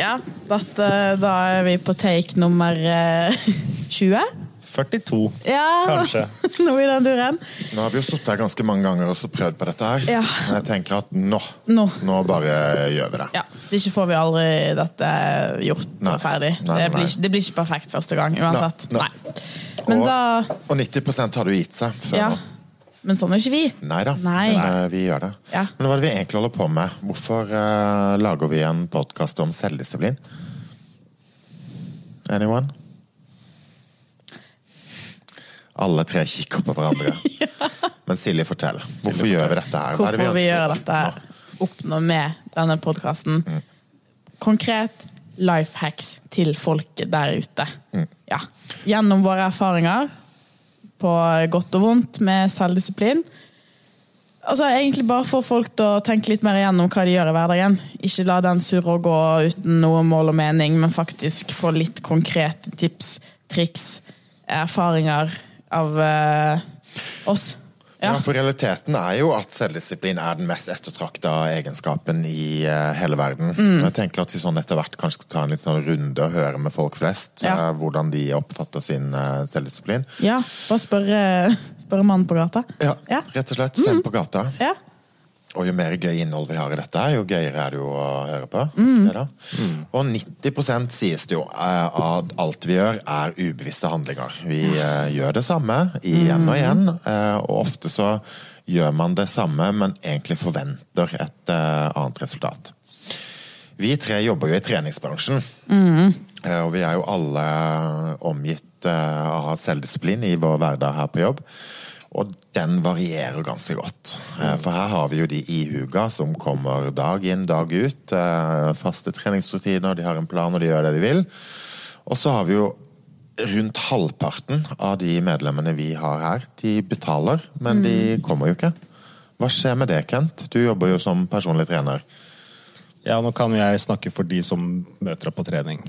Ja, dette, da er vi på take nummer eh, 20. 42, Ja, kanskje. noe i den duren. Nå har vi jo sittet her ganske mange ganger og prøvd på dette her. Ja. Men jeg tenker at nå, Nå. nå bare gjør vi det. Ja, Hvis ikke får vi aldri dette gjort Nei. ferdig. Nei, nei, det, blir, ikke- det blir ikke perfekt første gang uansett. Nei, Nei. Men og, da og 90% har du gitt seg før Ja. nå. Men sånn er ikke vi. Nei da, Nei. men eh, vi gjør det. Ja. Men hva er det vi egentlig holder på med? Hvorfor uh, lager vi en podkast om selvdisiplin? Anyone? Alle tre kikker på hverandre. Men Silje, fortell. Hvorfor gjør vi dette her? Er Hvorfor vi ønsker gjør dette her. oppnå? Med denne podkasten. Konkret life hacks til folket der ute. Ja. Gjennom våre erfaringer, på godt og vondt, med selvdisiplin. Altså, egentlig bare få folk til å tenke litt mer igjennom hva de gjør i hverdagen. Ikke la den surre gå uten noe mål og mening, men faktisk få litt konkrete tips, triks, erfaringer av eh, oss. Ja. For realiteten er jo at selvdisiplin er den mest ettertrakta egenskapen i eh, hele verden. Mm. Og Jeg tenker at vi sånn etter hvert kanskje skal ta en litt sånn runde og høre med folk flest Ja. eh, hvordan de oppfatter sin eh, selvdisiplin. ja bare spørre, spørre mannen på gata. Ja. Mm. rett og slett. Fem på gata. Ja. Og jo mer gøy innhold vi har i dette, jo gøyere er det jo å høre på. Mm. Det da. Og 90 sies det jo eh, at alt vi gjør, er ubevisste handlinger. Vi eh, gjør det samme igjen og igjen, eh, og ofte så gjør man det samme, men egentlig forventer et eh, annet resultat. Vi tre jobber jo i treningsbransjen, eh, og vi er jo alle omgitt eh, av selvdisiplin i vår hverdag her på jobb. Og den varierer ganske godt. Eh, For her har vi jo de ihuga som kommer dag inn, dag ut. eh, Faste treningsrutiner, de har en plan og de gjør det de vil. Og så har vi jo rundt halvparten av de medlemmene vi har her, de betaler, men de kommer jo ikke. Hva skjer med det, Kent? Du jobber jo som personlig trener. Ja, nå kan jeg snakke for de som møter opp på trening.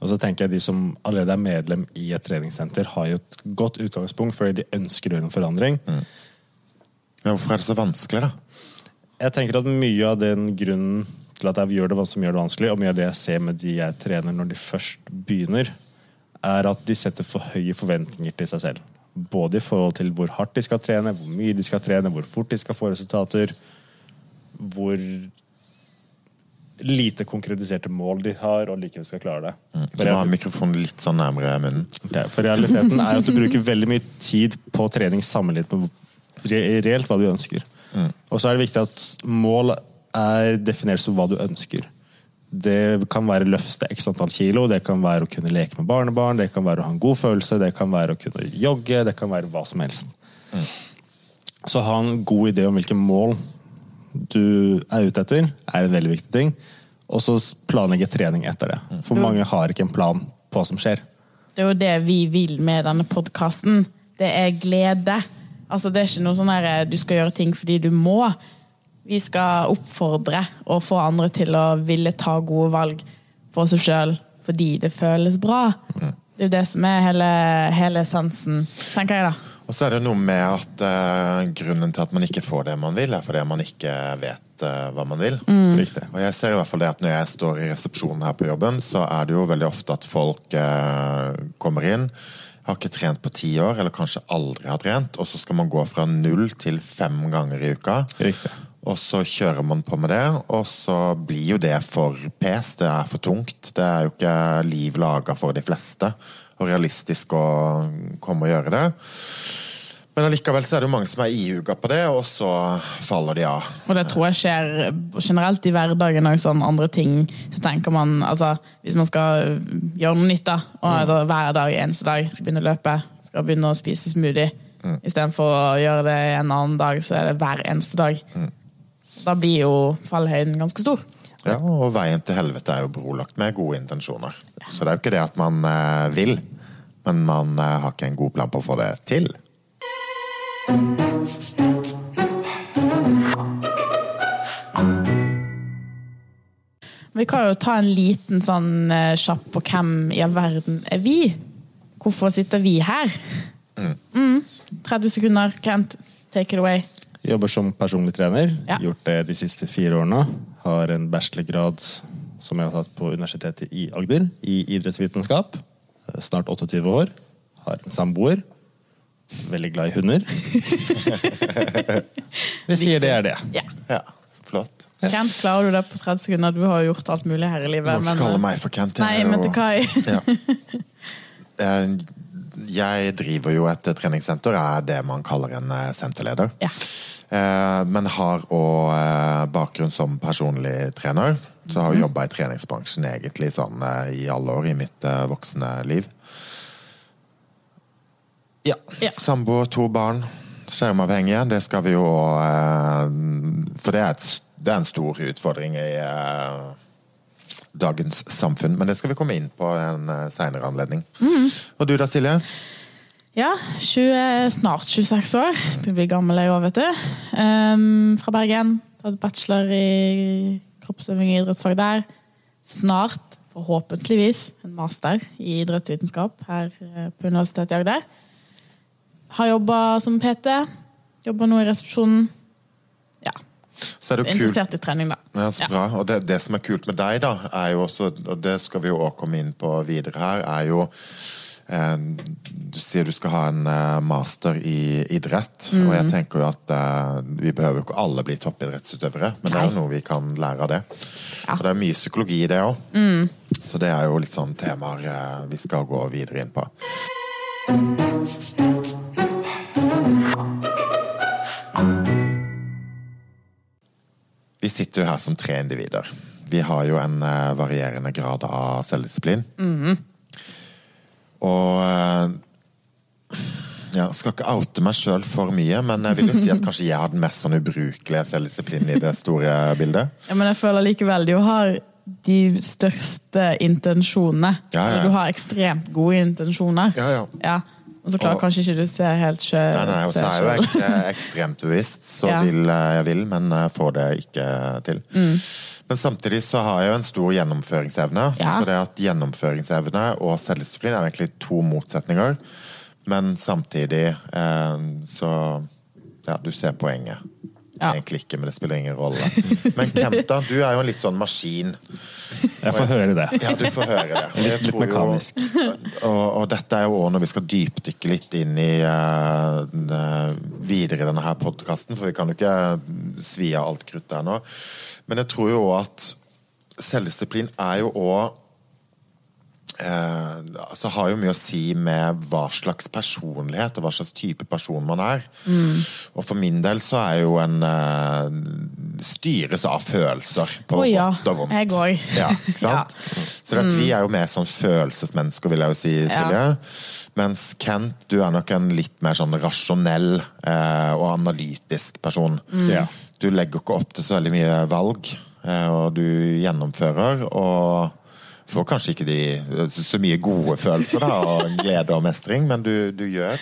Og så tenker jeg De som allerede er medlem i et treningssenter, har jo et godt utgangspunkt fordi de ønsker å gjøre en forandring. Men hvorfor er det så vanskelig, da? Jeg tenker at Mye av den grunnen til at jeg gjør det som gjør det vanskelig, og mye av det jeg ser med de jeg trener når de først begynner, er at de setter for høye forventninger til seg selv. Både i forhold til hvor hardt de skal trene, hvor mye de skal trene, hvor fort de skal få resultater, hvor lite konkretiserte mål de har, og likevel skal klare det. Du må ha mikrofonen litt sånn nærmere munnen. Okay, For realiteten er at du bruker veldig mye tid på trening sammenlignet med reelt hva du ønsker. Og så er det viktig at mål er definert som hva du ønsker. Det kan være løfte x antall kilo, det kan være å kunne leke med barnebarn, det kan være å ha en god følelse, det kan være å kunne jogge, det kan være hva som helst. Så ha en god idé om hvilke mål du er ute etter, er en veldig viktig ting. Og så planlegge trening etter det. For mange har ikke en plan på hva som skjer. Det er jo det vi vil med denne podkasten. Det er glede. Altså, det er ikke noe sånn her du skal gjøre ting fordi du må. Vi skal oppfordre og få andre til å ville ta gode valg for seg sjøl fordi det føles bra. Det er jo det som er hele, hele essensen, tenker jeg da. Og så er det noe med at uh, grunnen til at man ikke får det man vil, er fordi man ikke vet uh, hva man vil. Riktig. Og jeg ser i hvert fall det at når jeg står i resepsjonen her på jobben, så er det jo veldig ofte at folk uh, kommer inn, har ikke trent på ti år, eller kanskje aldri har trent, og så skal man gå fra null til fem ganger i uka. Riktig. Og så kjører man på med det, og så blir jo det for pes. Det er for tungt. Det er jo ikke liv laga for de fleste, og realistisk å komme og gjøre det. Men allikevel så er det jo mange som er ihuga på det, og så faller de av. Og det tror jeg skjer generelt i hverdagen og sånn andre ting. Så tenker man, altså, Hvis man skal gjøre noe nytt, da, og da, hver dag eneste dag skal begynne å løpe, skal begynne å spise smoothie, Mm. istedenfor å gjøre det en annen dag, så er det hver eneste dag. Mm. Da blir jo fallhøyden ganske stor. Ja, og veien til helvete er jo brolagt med gode intensjoner. Så det er jo ikke det at man eh, vil, men man eh, har ikke en god plan på å få det til. Vi kan jo ta en liten sånn sjapp kjapp på hvem i all verden er vi? Hvorfor sitter vi her? Mm. 30 sekunder, Kent. Take it away. Jobber som personlig trener. Ja. Gjort det de siste fire årene. Har en bachelorgrad som jeg har tatt på Universitetet i Agder, i idrettsvitenskap. Eh, Snart 28 år. Har en samboer. Veldig glad i hunder. Vi sier det er det. Ja. Ja, så flott. Kent, klarer du det på 30 sekunder? Du har gjort alt mulig her i livet. Du må ikke kalle meg for Kent. jeg Nei, men til Kai. Ja. Eh, Jeg driver jo et treningssenter, er det man kaller en eh, senterleder. Ja. Eh, Men har òg bakgrunn som personlig trener. Så har jeg jobba i treningsbransjen egentlig sånn eh, i alle år i mitt eh, voksne liv. Ja. Ja. Samboer, to barn. Skjermavhengige. Det skal vi jo eh, For det er, et, det er en stor utfordring i dagens samfunn. Men det skal vi komme inn på en seinere anledning. Og du da, Silje? Ja, 20, snart 26 år. Begynner å bli gammel jeg òg, vet du. Um, fra Bergen. Tatt bachelor i kroppsøving i idrettsfag der. Snart, forhåpentligvis, en master i idrettsvitenskap her eh, på Universitetet i Agder. Har jobba som PT. Jobber nå i resepsjonen. Ja. Er Interessert i trening, da. Ja, så bra. Og det, det som er kult med deg, da, er jo også, og det skal vi jo òg komme inn på videre her, er jo Du sier du skal ha en eh, master i idrett, og jeg tenker jo at eh, vi behøver jo ikke alle bli toppidrettsutøvere, men det er jo noe vi kan lære av det. Ja. Og det er mye psykologi i det òg. Så det er jo litt sånn temaer eh, vi skal gå videre inn på. Vi sitter jo her som tre individer. Vi har jo en eh, varierende grad av selvdisiplin. Og eh, ja, skal ikke oute meg sjøl for mye, men jeg vil jo si at kanskje jeg har den mest sånn ubrukelige selvdisiplinen i det store bildet. Ja, men jeg føler likevel du har de største intensjonene. Ja, ja. Du har ekstremt gode intensjoner. Ja, ja. Og så klarer Og- kanskje ikke du se helt sjøl. Nei, nei, og så er jeg jo ek eh, ekstremt bevisst, så Ja. vil eh, jeg vil, men jeg får det ikke til. Men samtidig så har jeg jo en stor gjennomføringsevne. Ja. Så det at gjennomføringsevne og selvdisiplin er egentlig to motsetninger. Men samtidig eh, så Ja, du ser poenget. Ja. Egentlig ikke, men det spiller ingen rolle. Men Kenta, du er jo en litt sånn maskin. Jeg får høre det. Ja, du får høre det. Og jeg Litt mekanisk. jo- og, og dette er jo også når vi skal dypdykke litt inn i uh, videre i denne her podkasten, for vi kan jo ikke svi av alt kruttet her nå. Men jeg tror jo òg at selvdisiplin er jo òg Eh, altså har jo mye å si med hva slags personlighet og hva slags type person man er. Og for min del så er jo en eh, styres av følelser, på oh, ja, godt og vondt. jeg òg. Ja, ja. Så det at vi er jo mer sånn følelsesmennesker, vil jeg jo si, Silje. Mens Kent, du er nok en litt mer sånn rasjonell eh, og analytisk person. Ja. Du legger ikke opp til så veldig mye valg, eh, og du gjennomfører. og får kanskje ikke de, så mye gode følelser da, og glede og mestring, men du, du gjør.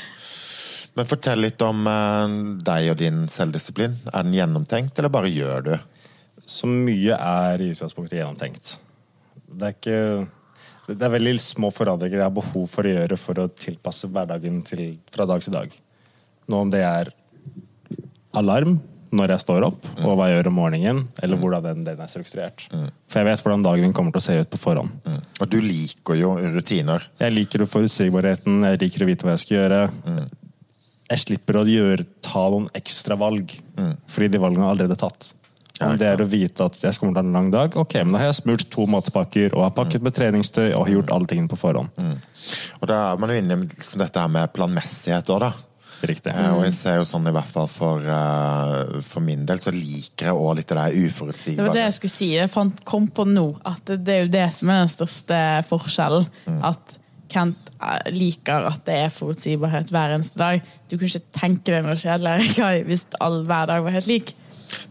Men fortell litt om eh, deg og din selvdisiplin. Er den gjennomtenkt, eller bare gjør du? Så mye er i utgangspunktet gjennomtenkt. Det er ikke Det er veldig små forandringer jeg har behov for å gjøre for å tilpasse hverdagen til, fra dag til dag. Nå om det er alarm når jeg står opp, og hva jeg gjør om morgenen, eller hvordan den, den er strukturert. For jeg vet hvordan dagen min kommer til å se ut på forhånd. Og du liker jo rutiner. Jeg liker forutsigbarheten, jeg liker å vite hva jeg skal gjøre. Jeg slipper å gjøre, ta noen ekstra valg, fordi de valgene er allerede tatt. Om det er å vite at jeg skal ha en lang dag, ok, men da har jeg smurt to matpakker og har pakket med treningstøy og har gjort alle tingene på forhånd. Og da er man jo inne i liksom dette her med planmessighet òg, da. Riktig. Mm. Og jeg ser jo sånn i hvert fall for, uh, for min del, så liker jeg òg litt det der Det var det jeg skulle si. Jeg fant, kom på nå at det, det er jo det som er den største forskjellen. At Kent eh, liker at det er forutsigbarhet hver eneste dag. Du kunne ikke tenke deg noe kjedeligere Kai, hvis all, hver dag var helt lik.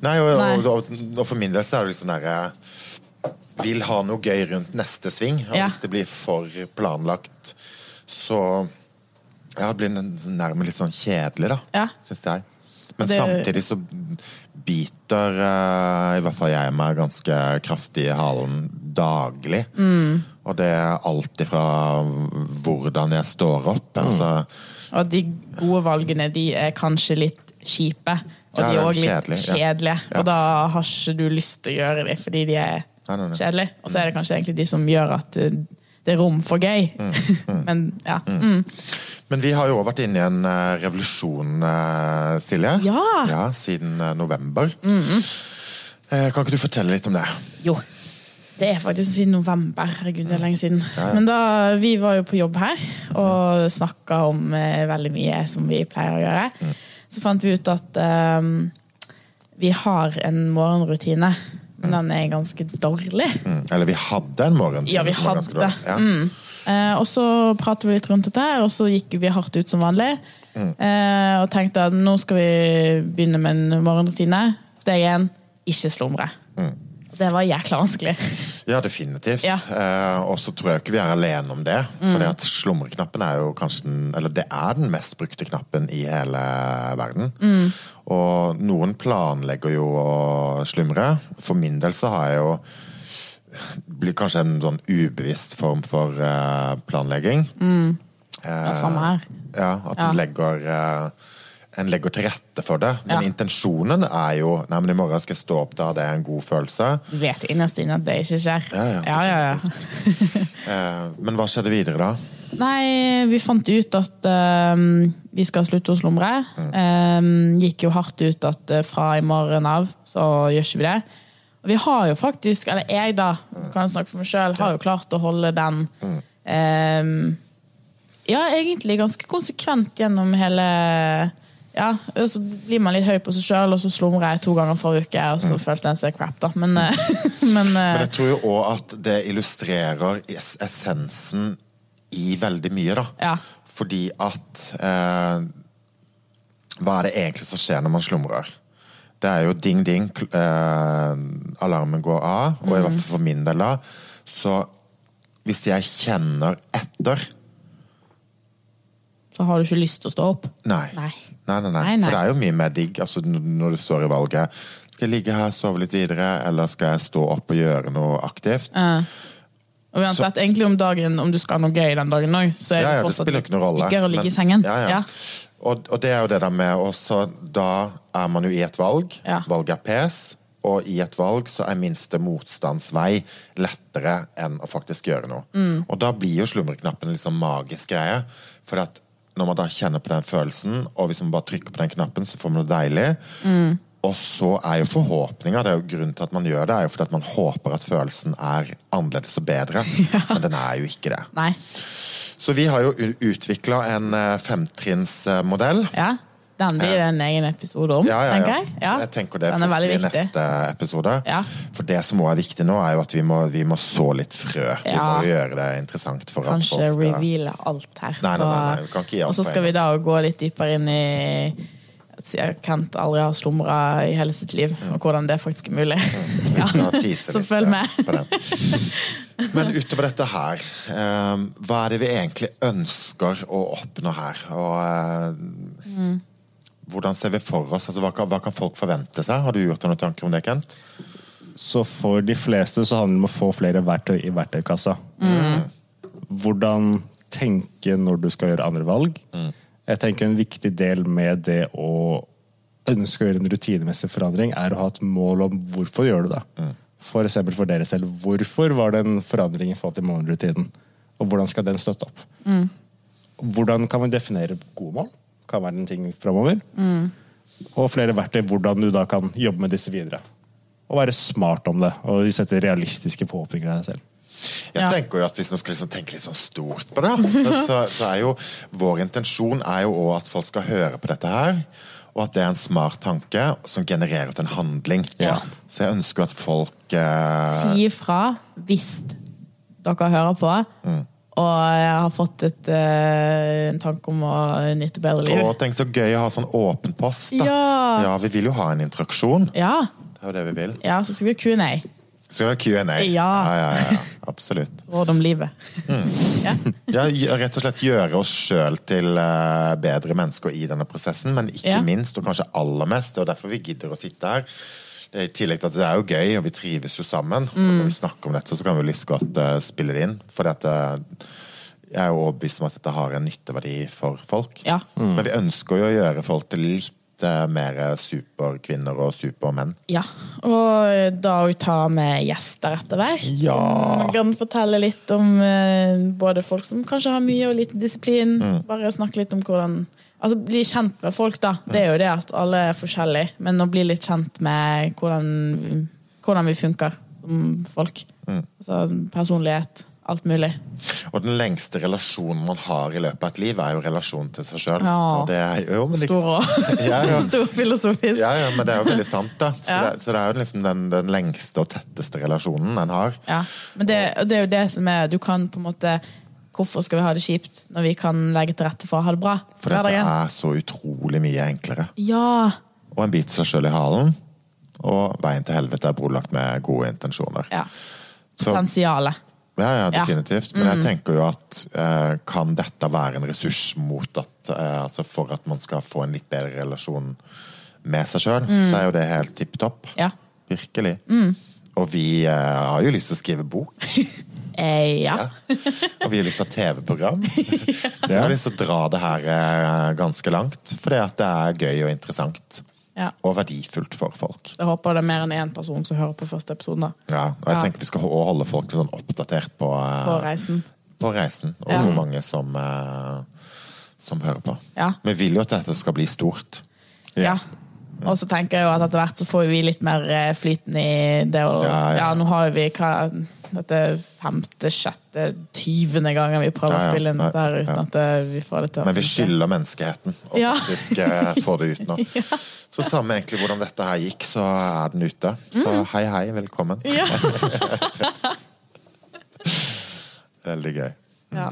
Nei, og, Nei. og, og, og for min del så er det litt sånn derre Vil ha noe gøy rundt neste sving. Og Ja. hvis det blir for planlagt, så ja, det blir nærmest litt sånn kjedelig, da. Ja. Syns jeg. Men Det- samtidig så biter uh, i hvert fall jeg meg ganske kraftig i halen daglig. Mm. Og det er alt ifra hvordan jeg står opp. Altså, Og de gode valgene de er kanskje litt kjipe. Og Ja, de er òg litt kjedelig, kjedelige. Ja. Og da har ikke du lyst til å gjøre dem fordi de er Nei, nei, nei. kjedelig. Og så er det kanskje egentlig de som gjør at eh, det er rom for gøy. Men ja. Mm. Men vi har jo også vært inne i en eh, revolusjon, eh, Silje. Ja. Siden eh, november. Eh, kan ikke du fortelle litt om det? Jo. Det er faktisk siden november. Herregud, det er lenge siden. Men da, vi var jo på jobb her og snakka om eh, veldig mye som vi pleier å gjøre. Så fant vi ut at eh, vi har en morgenrutine, men den er ganske dårlig. Mm. Eller vi hadde en morgen. Ja, vi hadde. Ja. Mm. Eh, og så pratet vi litt rundt dette, her, og så gikk vi hardt ut som vanlig. Eh, og tenkte at nå skal vi begynne med en morgenrutine. Steg én ikke slumre. Det var jækla vanskelig. Ja, definitivt. Ja. Eh, og så tror jeg ikke vi er alene om det. For at slumreknappen er jo kanskje den, eller det er den mest brukte knappen i hele verden. Og noen planlegger jo å slumre. For min del så har jeg jo blir kanskje en sånn ubevisst form for eh, planlegging. Ja, samme her. Ja, at Ja. den legger eh, en legger til rette for det. Men Ja. intensjonen er jo Nei, men i morgen skal jeg stå opp da, det er en god følelse. Du vet innerst inne at det ikke skjer. Ja, ja. ja, ja. Eh, men hva skjedde videre da? Nei, vi fant ut at uh, vi skal slutte å slumre. Ehm, gikk jo hardt ut at uh, fra i morgen av så gjør ikke vi det. Og vi har jo faktisk, eller jeg da, kan jeg snakke for meg sjøl, har jo klart å holde den ehm, Ja, egentlig ganske konsekvent gjennom hele ja, Så blir man litt høy på seg sjøl, og så slumrer jeg to ganger forrige uke, og så følte jeg seg crap, da. Men, eh, men, eh, Men jeg tror jo òg at det illustrerer essensen i veldig mye, da. Ja. Fordi at eh, Hva er det egentlig som skjer når man slumrer? Det er jo ding-ding, eh, alarmen går av, og i hvert fall for min del da, så hvis jeg kjenner etter så har du ikke lyst til å stå opp. Nei. Nei. Nei, nei, nei. Nei, nei. For det er jo mye mer digg altså, når du står i valget. Skal jeg ligge her, sove litt videre, eller skal jeg stå opp og gjøre noe aktivt? Og uansett, egentlig om dagen, om du skal ha noe gøy den dagen òg, så er Ja, ja, det fortsatt det ikke noen rolle. diggere å ligge men- i sengen. Ja, ja. Og, og det er jo det der med også Da er man jo i et valg. Ja. Valget er pes. Og i et valg så er minste motstandsvei lettere enn å faktisk gjøre noe. Mm. Og da blir jo slumreknappen en sånn magisk greie. For at når man da kjenner på den følelsen, og hvis man bare trykker på den knappen, så får man det deilig. Mm. Og så er jo forhåpninga Det er jo grunnen til at man gjør det, er jo fordi at man håper at følelsen er annerledes og bedre. Men den er jo ikke det. Nei. Så vi har jo utvikla en eh, femtrinnsmodell. Ja. Den blir det en egen episode om, Ja, ja, tenker jeg. Ja. Jeg tenker det Den er veldig viktig. neste episode. Ja. For det som også er viktig nå, er jo at vi må, vi må så litt frø. Vi må gjøre det interessant for Kanskje at folk skal reveale alt her. Nei, nei, nei, nei, kan Og så skal vi da gå litt dypere inn i siden Kent aldri har slumra i hele sitt liv, og hvordan det faktisk er mulig. Vi skal tease Så følg med. Men utover dette her, eh, hva er det vi egentlig ønsker å oppnå her? Og eh, hvordan ser vi for oss? Altså, hva, kan, hva kan folk forvente seg? Har du gjort deg noen tanker om det, Kent? Så for de fleste så handler det om å få flere verktøy i verktøykassa. Hvordan tenke når du skal gjøre andre valg. Jeg tenker En viktig del med det å ønske å gjøre en rutinemessig forandring, er å ha et mål om hvorfor gjør du det. For eksempel for dere selv. Hvorfor var det en forandring i forhold til morgenrutinen? Og hvordan skal den støtte opp? Hvordan kan vi definere gode mål? Kan være en ting framover. Og flere verktøy hvordan du da kan jobbe med disse videre. Og være smart om det, og sette realistiske forhåpninger til deg selv. Jeg Ja. tenker jo at Hvis man skal liksom tenke litt sånn stort på det, så, så, så er jo vår intensjon er jo også at folk skal høre på dette her. Og at det er en smart tanke som genererer til en handling. Ja. Så jeg ønsker at folk eh, Si ifra hvis dere hører på, Mm. Og jeg har fått et, uh, en tanke om å nyte bedre liv. Å, tenk så gøy å ha sånn åpen post. da. Ja. ja, Vi vil jo ha en interaksjon. Ja. Det er jo det vi vil. ja, så skal vi ha Q&A. Så vi ha Q&A. Ja. Ja, ja, absolutt. Råd om livet. Mm. ja. Ja, rett og slett gjøre oss sjøl til eh, bedre mennesker i denne prosessen, men ikke minst, og kanskje aller mest, og derfor vi gidder å sitte her. Det er I tillegg til at det er jo gøy, og vi trives jo sammen. Og når vi snakker om dette, så kan vi jo lyst godt uh, spille det inn. For at, eh, jeg er jo overbevist om at dette har en nytteverdi for folk. Ja. Men vi ønsker jo å gjøre folk til litt eh, mer superkvinner og supermenn. Ja, og da òg ta med gjester etter hvert. Ja. Som kan fortelle litt om eh, både folk som kanskje har mye og lite disiplin. Mm. Bare snakke litt om hvordan Altså Bli kjent med folk, da. Det er jo det at alle er forskjellige. Men å bli litt kjent med hvordan, hvordan vi funker som folk. Mm. Altså personlighet. Alt mulig. Og den lengste relasjonen man har i løpet av et liv, er jo relasjonen til seg sjøl. Ja. Stor og Ja, ja. Stor filosofisk. Ja, ja, men det er jo veldig sant, da. Så, det, så det er jo liksom den, den lengste og tetteste relasjonen en har. Ja, men det, det er jo det som er Du kan på en måte Hvorfor skal vi ha det kjipt når vi kan legge til rette for å ha det bra? For dette er så utrolig mye enklere. Ja. Og en biter seg sjøl i halen. Og veien til helvete er brolagt med gode intensjoner. ja. Potensialet. Ja, ja, Ja. Mm. definitivt. Men jeg tenker jo at eh, kan dette være en ressurs mot at eh, altså for at man skal få en litt bedre relasjon med seg sjøl, Mm. så er jo det helt tipp topp. Ja. Virkelig. Mm. Og vi eh, har jo lyst til å skrive bok. Eh, ja. Ja. Og vi har lyst til å ha TV-program. Så vi har lyst til å dra det her eh, ganske langt. Fordi at det er gøy og interessant. Ja. Og verdifullt for folk. Jeg håper det er mer enn én person som hører på første episode. Ja, og jeg Ja. tenker vi skal også holde folk sånn oppdatert på, eh, På reisen. på reisen. Og Ja. hvor mange som, eh, som hører på. Ja. Vi vil jo at dette skal bli stort. Ja. Og så tenker jeg jo at etter hvert så får vi litt mer eh, flyten i det å Ja, Ja, ja. nå har vi hva dette femte, sjette, tyvende gangen vi prøver å spille inn dette her uten at eh, vi får det til Men vi skylder menneskeheten å Ja. faktisk eh, få det ut nå. Så samme egentlig hvordan dette her gikk, så er den ute. Så Mm. hei, hei, velkommen. Ja. Veldig gøy. ja.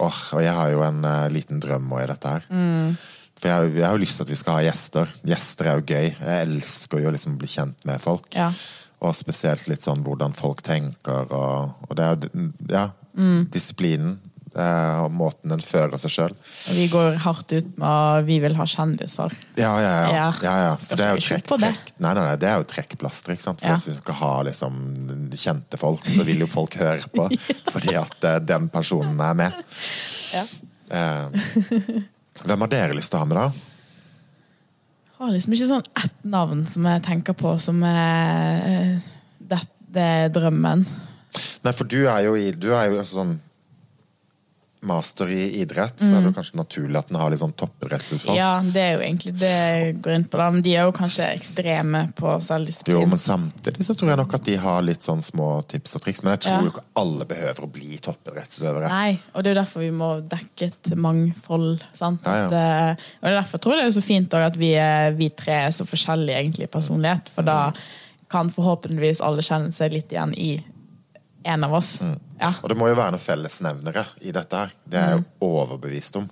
Åh, og jeg har jo en uh, liten drøm også i dette her. Mm. For jeg, har jo- jeg har jo lyst til at vi skal ha gjester. Gjester er jo gøy. Jeg elsker jo å liksom bli kjent med folk. Ja. Og spesielt litt sånn hvordan folk tenker, og, og det er jo ja, Mm. disiplinen. eh, og måten den fører seg sjøl. Og vi går hardt ut med at vi vil ha kjendiser. Ja, ja, ja. Ja. ja, ja. For Skal det er jo ikke trekk, på det. trekk. Nei, nei, nei, det er jo trekkplaster. ikke sant? For Ja. Hvis vi skal ha liksom kjente folk, så vil jo folk høre på. Fordi at eh, den personen er med. Ja. Eh, hvem har dere lyst til å ha med, da? har liksom ikke sånn ett navn som jeg tenker på som er eh, det, det er drømmen. Nei, for du er jo, i, du er jo altså sånn master i idrett, så er det jo kanskje naturlig at den har litt sånn toppidrettsutfall. Mm. Ja, det er jo egentlig det jeg går inn på. da, Men de er jo kanskje ekstreme på Jo, men samtidig så tror jeg nok at de har litt sånn små tips og triks. Men jeg tror Ja. jo ikke alle behøver å bli toppidrettsutøvere. Nei, og det er jo derfor vi må dekke et mangfold. sant? Ja, ja. At, eh, og det er derfor jeg tror det er så fint at vi, er- vi tre er så forskjellige egentlig i personlighet. For da kan forhåpentligvis alle kjenne seg litt igjen i en av oss. Mm. Ja. Og det må jo være noen fellesnevnere i dette her. Det er jeg Mm. overbevist om.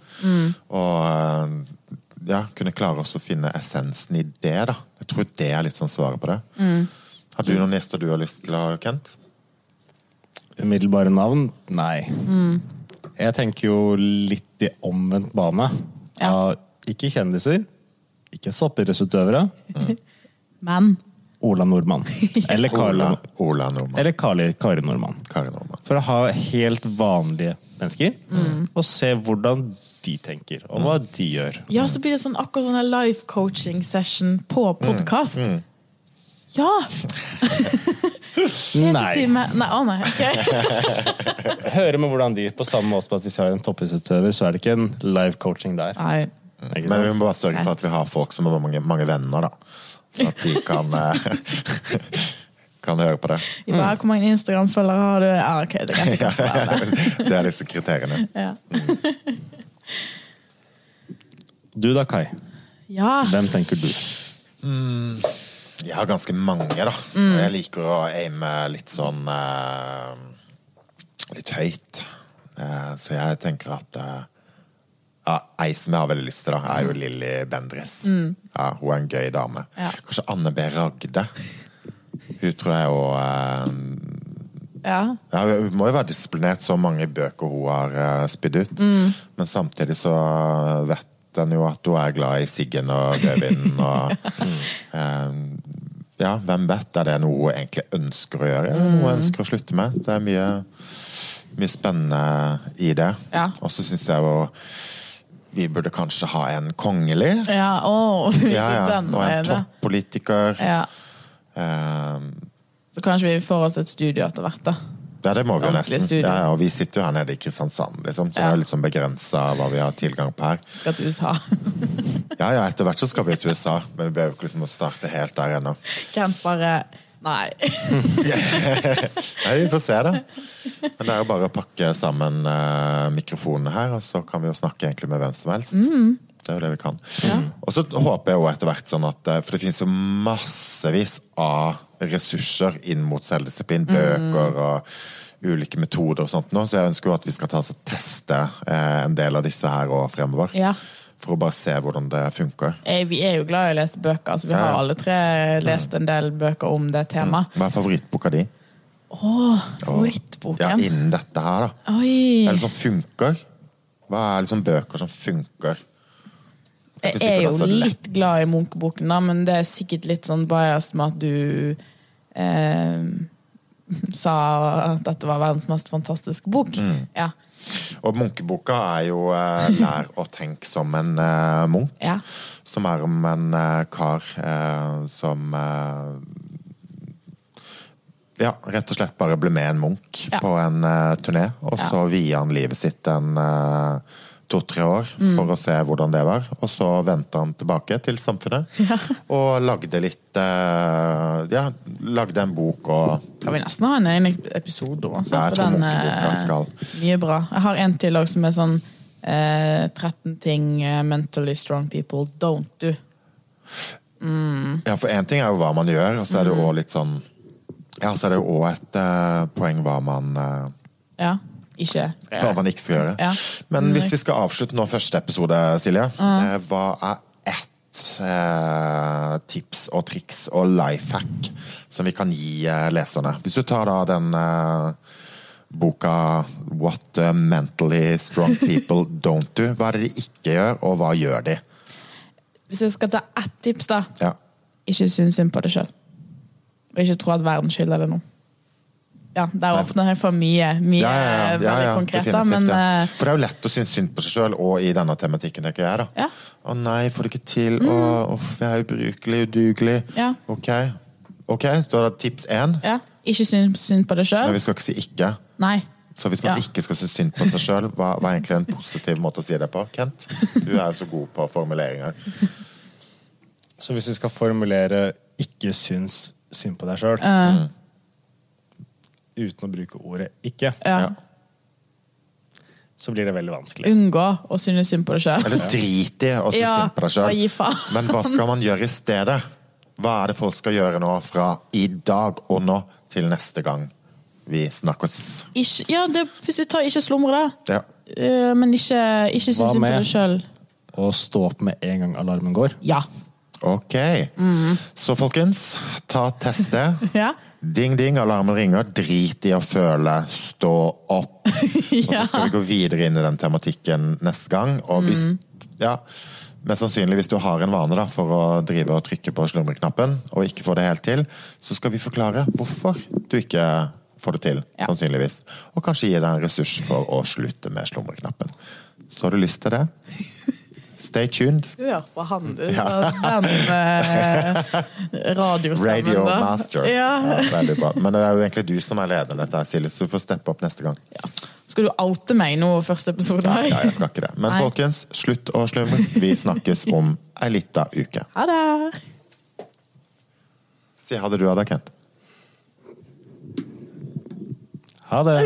Og eh, ja, kunne klare oss å finne essensen i det, da. Jeg tror det er litt sånn svaret på det. Mm. Har du noen gjester du har lyst til å ha, Kent? Umiddelbare navn? Nei. Mm. Jeg tenker jo litt i omvendt bane. Ja. Ikke kjendiser, ikke soppidrettsutøvere. Men Ola Nordmann. Eller Carla. Ola, Ola Nordmann. eller Kari, Kari Nordmann. Kari Nordmann. For å ha helt vanlige mennesker, Mm. og se hvordan de tenker, og hva de gjør. ja, så blir det sånn akkurat sånn life coaching session på podkast. Ja! Nei. Time. Nei, å nei. ok. Høre med hvordan de På samme måte som at hvis vi har en toppidrettsutøver, så er det ikke en live coaching der. Nei. Ikke Men vi må bare sørge for at vi har folk som har mange, mange venner, da. At de kan eh, Kan høre på det. Mm. bare, Hvor mange Instagram-følgere har du? Ah, okay, det det. Er disse kriteriene. Ja. Du da, Kai. ja. Hvem tenker du? Jeg har ganske mange, da. Mm. jeg liker å aime litt sånn uh, Litt høyt. Uh, så jeg tenker at uh, ja, Ei som jeg har veldig lyst til, da, er jo Lilly Bendriss. Ja, hun er en gøy dame. Ja. Kanskje Anne B. Ragde. Hun tror jeg jo eh, ja. ja, Hun må jo være disiplinert, så mange bøker hun har uh, spydd ut. Men samtidig så vet en jo at hun er glad i siggen og rødvinen. Og, eh, ja, hvem vet? Er det noe hun egentlig ønsker å gjøre, eller noe hun ønsker å slutte med? Det er mye, mye spennende i det. Ja. Og så syns jeg jo vi burde kanskje ha en kongelig. Ja, å, Ja, ja. Og en toppolitiker. Ja. Um, Så kanskje vi får oss et studio etter hvert, da. Ja, det må vi jo nesten. Ja, og vi sitter jo her nede i Kristiansand, liksom, så det er litt sånn begrensa hva vi har tilgang på her. Skal til USA. Ja, ja, etter hvert så skal vi til USA, men vi behøver ikke liksom å starte helt der ennå. Kent bare Nei. Nei, vi får se, da. Men det er jo bare å pakke sammen uh, mikrofonene her, og så kan vi jo snakke egentlig med hvem som helst. Det er jo det vi kan. Og så håper jeg jo etter hvert sånn at eh, For det finnes jo massevis av ressurser inn mot selvdisiplin. Bøker og ulike metoder og sånt nå, så jeg ønsker jo at vi skal ta oss og teste eh, en del av disse her og fremover. Ja. For å bare se hvordan det funker. Eh, Vi er jo glad i å lese bøker. Altså, vi har alle tre lest en del bøker om det temaet. Hva er favorittboka di? Åh, Ja, innen dette her, da. Oi. Eller som funker. Hva er liksom bøker som funker? Jeg er jo er litt glad i Munch-boken, da, men det er sikkert litt sånn biased med at du eh, sa at dette var verdens mest fantastiske bok. Mm. Ja. Og Munkeboka er jo eh, 'Lær å tenke som en eh, munk'. Ja. Som er om en eh, kar eh, som eh, Ja, rett og slett bare ble med en munk Ja. på en turné. Og Ja. så viet han livet sitt en eh, to-tre år Mm. for å se hvordan det var. Og så vendte han tilbake til samfunnet og lagde litt eh, Ja, lagde en bok og Kan vi nesten ha en egen episode òg, Ja, for den er skal. mye bra. Jeg har en til som er sånn eh, 13 ting eh, mentally strong people don't do. Ja, for én ting er jo hva man gjør, og så er det Mm. jo også litt sånn Ja, så er det jo òg et eh, poeng hva man eh, Ja. Ikke skal hva man ikke skal gjøre. Ja. Men hvis vi skal avslutte nå første episode, Silje, eh, hva er ett eh, tips og triks og life hack som vi kan gi eh, leserne? Hvis du tar da den boka 'What Mentally Strong People Don't Do', hva er det de ikke gjør, og hva gjør de? Hvis jeg skal ta ett tips, da. Ja. Ikke synes synd på det sjøl. Og ikke tro at verden skylder det nå. Ja, det er jo åpnet for mye, mye Ja, ja, ja, ja, veldig konkret, da, men ja. eh, For det er jo lett å synes synd på seg sjøl, og i denne tematikken, tenker jeg. da. Ja. Mm. Å nei, får det ikke til. Å, uff, jeg er ubrukelig, udugelig. Ja. Ok, Ok, så det tips én. ja, ikke synes synd på deg Men sjøl. vi skal ikke si ikke. Nei. Så hvis man Ja. ikke skal synes synd på seg sjøl, hva, hva er egentlig en positiv måte å si det på? Kent? Du er jo så god på formuleringer. Så hvis vi skal formulere 'ikke syns synd på deg sjøl', Eh, uten å bruke ordet 'ikke', ja. Så blir det veldig vanskelig. Unngå å synes synd på deg sjøl. Eller drit i å synes Ja, synd på deg gi sjøl. faen. Men hva skal man gjøre i stedet? Hva er det folk skal gjøre nå fra i dag og nå til neste gang vi snakkes? Ikke, ja, det, hvis vi tar ikke slumre, da. Ja. Eh, men ikke, ikke synes Hva synd på med- Hva sjøl. Og stå opp med en gang alarmen går. Ja. Ok. Så folkens, ta test det. Ja. Ding, ding, alarmen ringer. Drit i å føle. Stå opp. Og så skal vi gå videre inn i den tematikken neste gang. Og hvis, ja, mest sannsynlig hvis du har en vane da, for å drive og trykke på slumreknappen og ikke får det helt til, så skal vi forklare hvorfor du ikke får det til, Ja. sannsynligvis. Og kanskje gi deg en ressurs for å slutte med slumreknappen. Så har du lyst til det? Stay tuned. Hør på han, du. Ja. Den eh, radiostemmen, Radio da. Master. Ja. Ja, veldig bra. Men det er jo egentlig du som er lederen dette, Silje, så du får steppe opp neste gang. Ja. Skal du oute meg nå første episode? Ja, ja, jeg skal ikke det. Men Nei. folkens, slutt å slumre. Vi snakkes om ei lita uke. Ha det! Si ha det du, Ada Kent. Ha det!